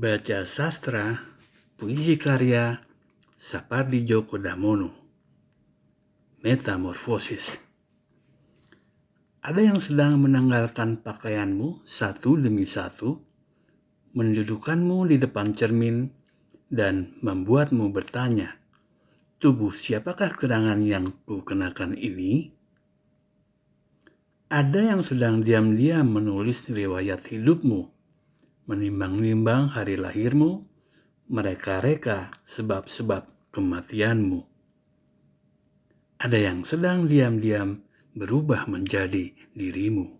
Baca sastra, puisi karya Sapardi Djoko Damono. Metamorfosis. Ada yang sedang menanggalkan pakaianmu satu demi satu, mendudukanmu di depan cermin, dan membuatmu bertanya, tubuh siapakah gerangan yang kukenakan ini? Ada yang sedang diam-diam menulis riwayat hidupmu, menimbang-nimbang hari lahirmu, mereka-reka sebab-sebab kematianmu. Ada yang sedang diam-diam berubah menjadi dirimu.